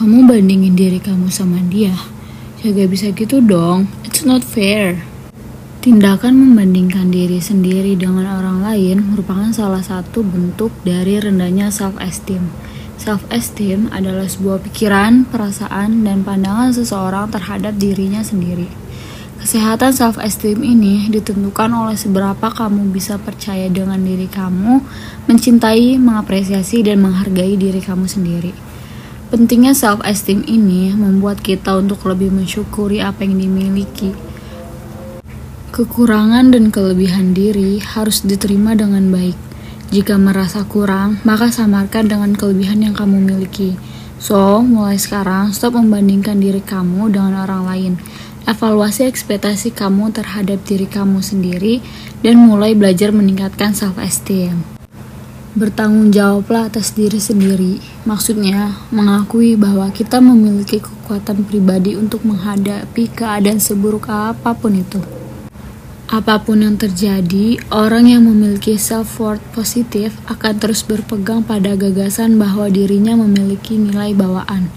Kamu bandingin diri kamu sama dia. Ya gak bisa gitu dong. It's not fair. Tindakan membandingkan diri sendiri dengan orang lain merupakan salah satu bentuk dari rendahnya self-esteem. Self-esteem adalah sebuah pikiran, perasaan, dan pandangan seseorang terhadap dirinya sendiri. Kesehatan self-esteem ini ditentukan oleh seberapa kamu bisa percaya dengan diri kamu, mencintai, mengapresiasi, dan menghargai diri kamu sendiri. Pentingnya self-esteem ini membuat kita untuk lebih mensyukuri apa yang dimiliki Kekurangan dan kelebihan diri harus diterima dengan baik. Jika merasa kurang, maka samarkan dengan kelebihan yang kamu miliki. So, mulai sekarang, stop membandingkan diri kamu dengan orang lain. Evaluasi ekspektasi kamu terhadap diri kamu sendiri dan mulai belajar meningkatkan self-esteem. Bertanggung jawablah atas diri sendiri. Maksudnya, mengakui bahwa kita memiliki kekuatan pribadi untuk menghadapi keadaan seburuk apa pun itu. Apa pun yang terjadi, orang yang memiliki self-worth positif akan terus berpegang pada gagasan bahwa dirinya memiliki nilai bawaan.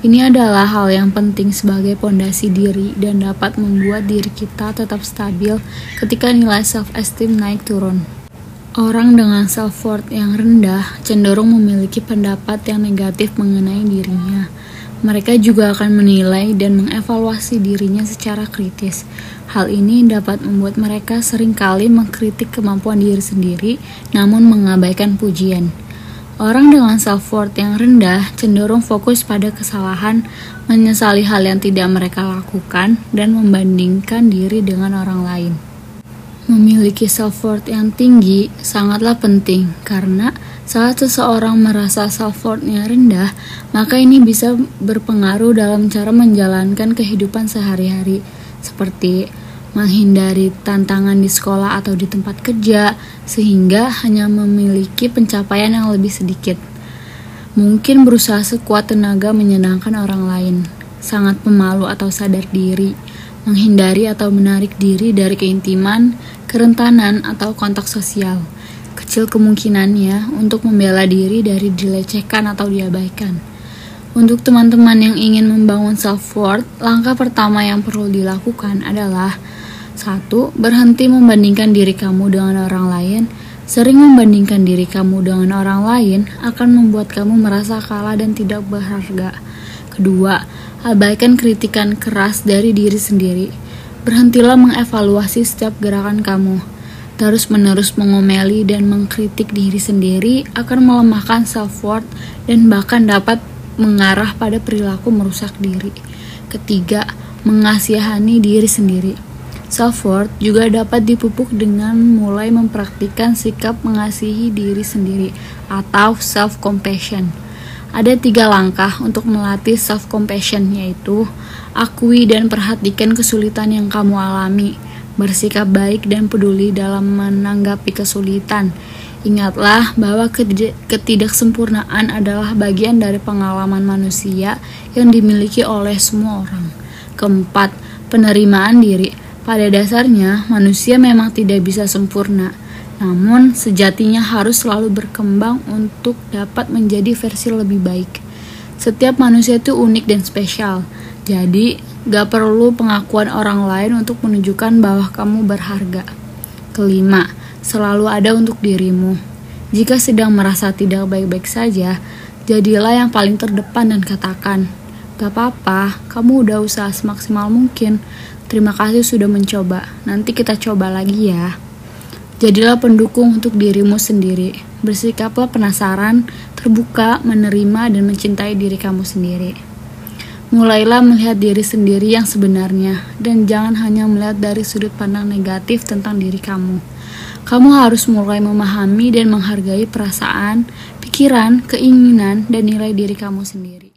Ini adalah hal yang penting sebagai pondasi diri dan dapat membuat diri kita tetap stabil ketika nilai self-esteem naik turun. Orang dengan self-worth yang rendah cenderung memiliki pendapat yang negatif mengenai dirinya. Mereka juga akan menilai dan mengevaluasi dirinya secara kritis Hal ini dapat membuat mereka sering kali mengkritik kemampuan diri sendiri, namun mengabaikan pujian. Orang dengan self-worth yang rendah cenderung fokus pada kesalahan, menyesali hal yang tidak mereka lakukan, dan membandingkan diri dengan orang lain. Memiliki self-worth yang tinggi sangatlah penting karena saat seseorang merasa self-worth-nya rendah, maka ini bisa berpengaruh dalam cara menjalankan kehidupan sehari-hari, seperti menghindari tantangan di sekolah atau di tempat kerja, sehingga hanya memiliki pencapaian yang lebih sedikit. Mungkin berusaha sekuat tenaga menyenangkan orang lain, sangat pemalu atau sadar diri, menghindari atau menarik diri dari keintiman, kerentanan, atau kontak sosial. Kecil kemungkinannya untuk membela diri dari dilecehkan atau diabaikan. Untuk teman-teman yang ingin membangun self-worth, langkah pertama yang perlu dilakukan adalah satu, berhenti membandingkan diri kamu dengan orang lain. Sering membandingkan diri kamu dengan orang lain akan membuat kamu merasa kalah dan tidak berharga. Kedua, abaikan kritikan keras dari diri sendiri. Berhentilah mengevaluasi setiap gerakan kamu. Terus-menerus mengomeli dan mengkritik diri sendiri akan melemahkan self-worth dan bahkan dapat mengarah pada perilaku merusak diri. Ketiga, mengasihani diri sendiri. Self-worth juga dapat dipupuk dengan mulai mempraktikkan sikap mengasihi diri sendiri atau self-compassion. Ada tiga langkah untuk melatih self-compassion yaitu akui dan perhatikan kesulitan yang kamu alami, bersikap baik dan peduli dalam menanggapi kesulitan. Ingatlah bahwa ketidaksempurnaan adalah bagian dari pengalaman manusia yang dimiliki oleh semua orang. Keempat, penerimaan diri pada dasarnya, manusia memang tidak bisa sempurna, namun sejatinya harus selalu berkembang untuk dapat menjadi versi lebih baik. Setiap manusia itu unik dan spesial, jadi gak perlu pengakuan orang lain untuk menunjukkan bahwa kamu berharga. Kelima, selalu ada untuk dirimu. Jika sedang merasa tidak baik-baik saja, jadilah yang paling terdepan dan katakan, Gak apa-apa, kamu udah usaha semaksimal mungkin. Terima kasih sudah mencoba. Nanti kita coba lagi ya. Jadilah pendukung untuk dirimu sendiri. Bersikaplah penasaran, terbuka, menerima, dan mencintai diri kamu sendiri. Mulailah melihat diri sendiri yang sebenarnya, dan jangan hanya melihat dari sudut pandang negatif tentang diri kamu. Kamu harus mulai memahami dan menghargai perasaan, pikiran, keinginan, dan nilai diri kamu sendiri.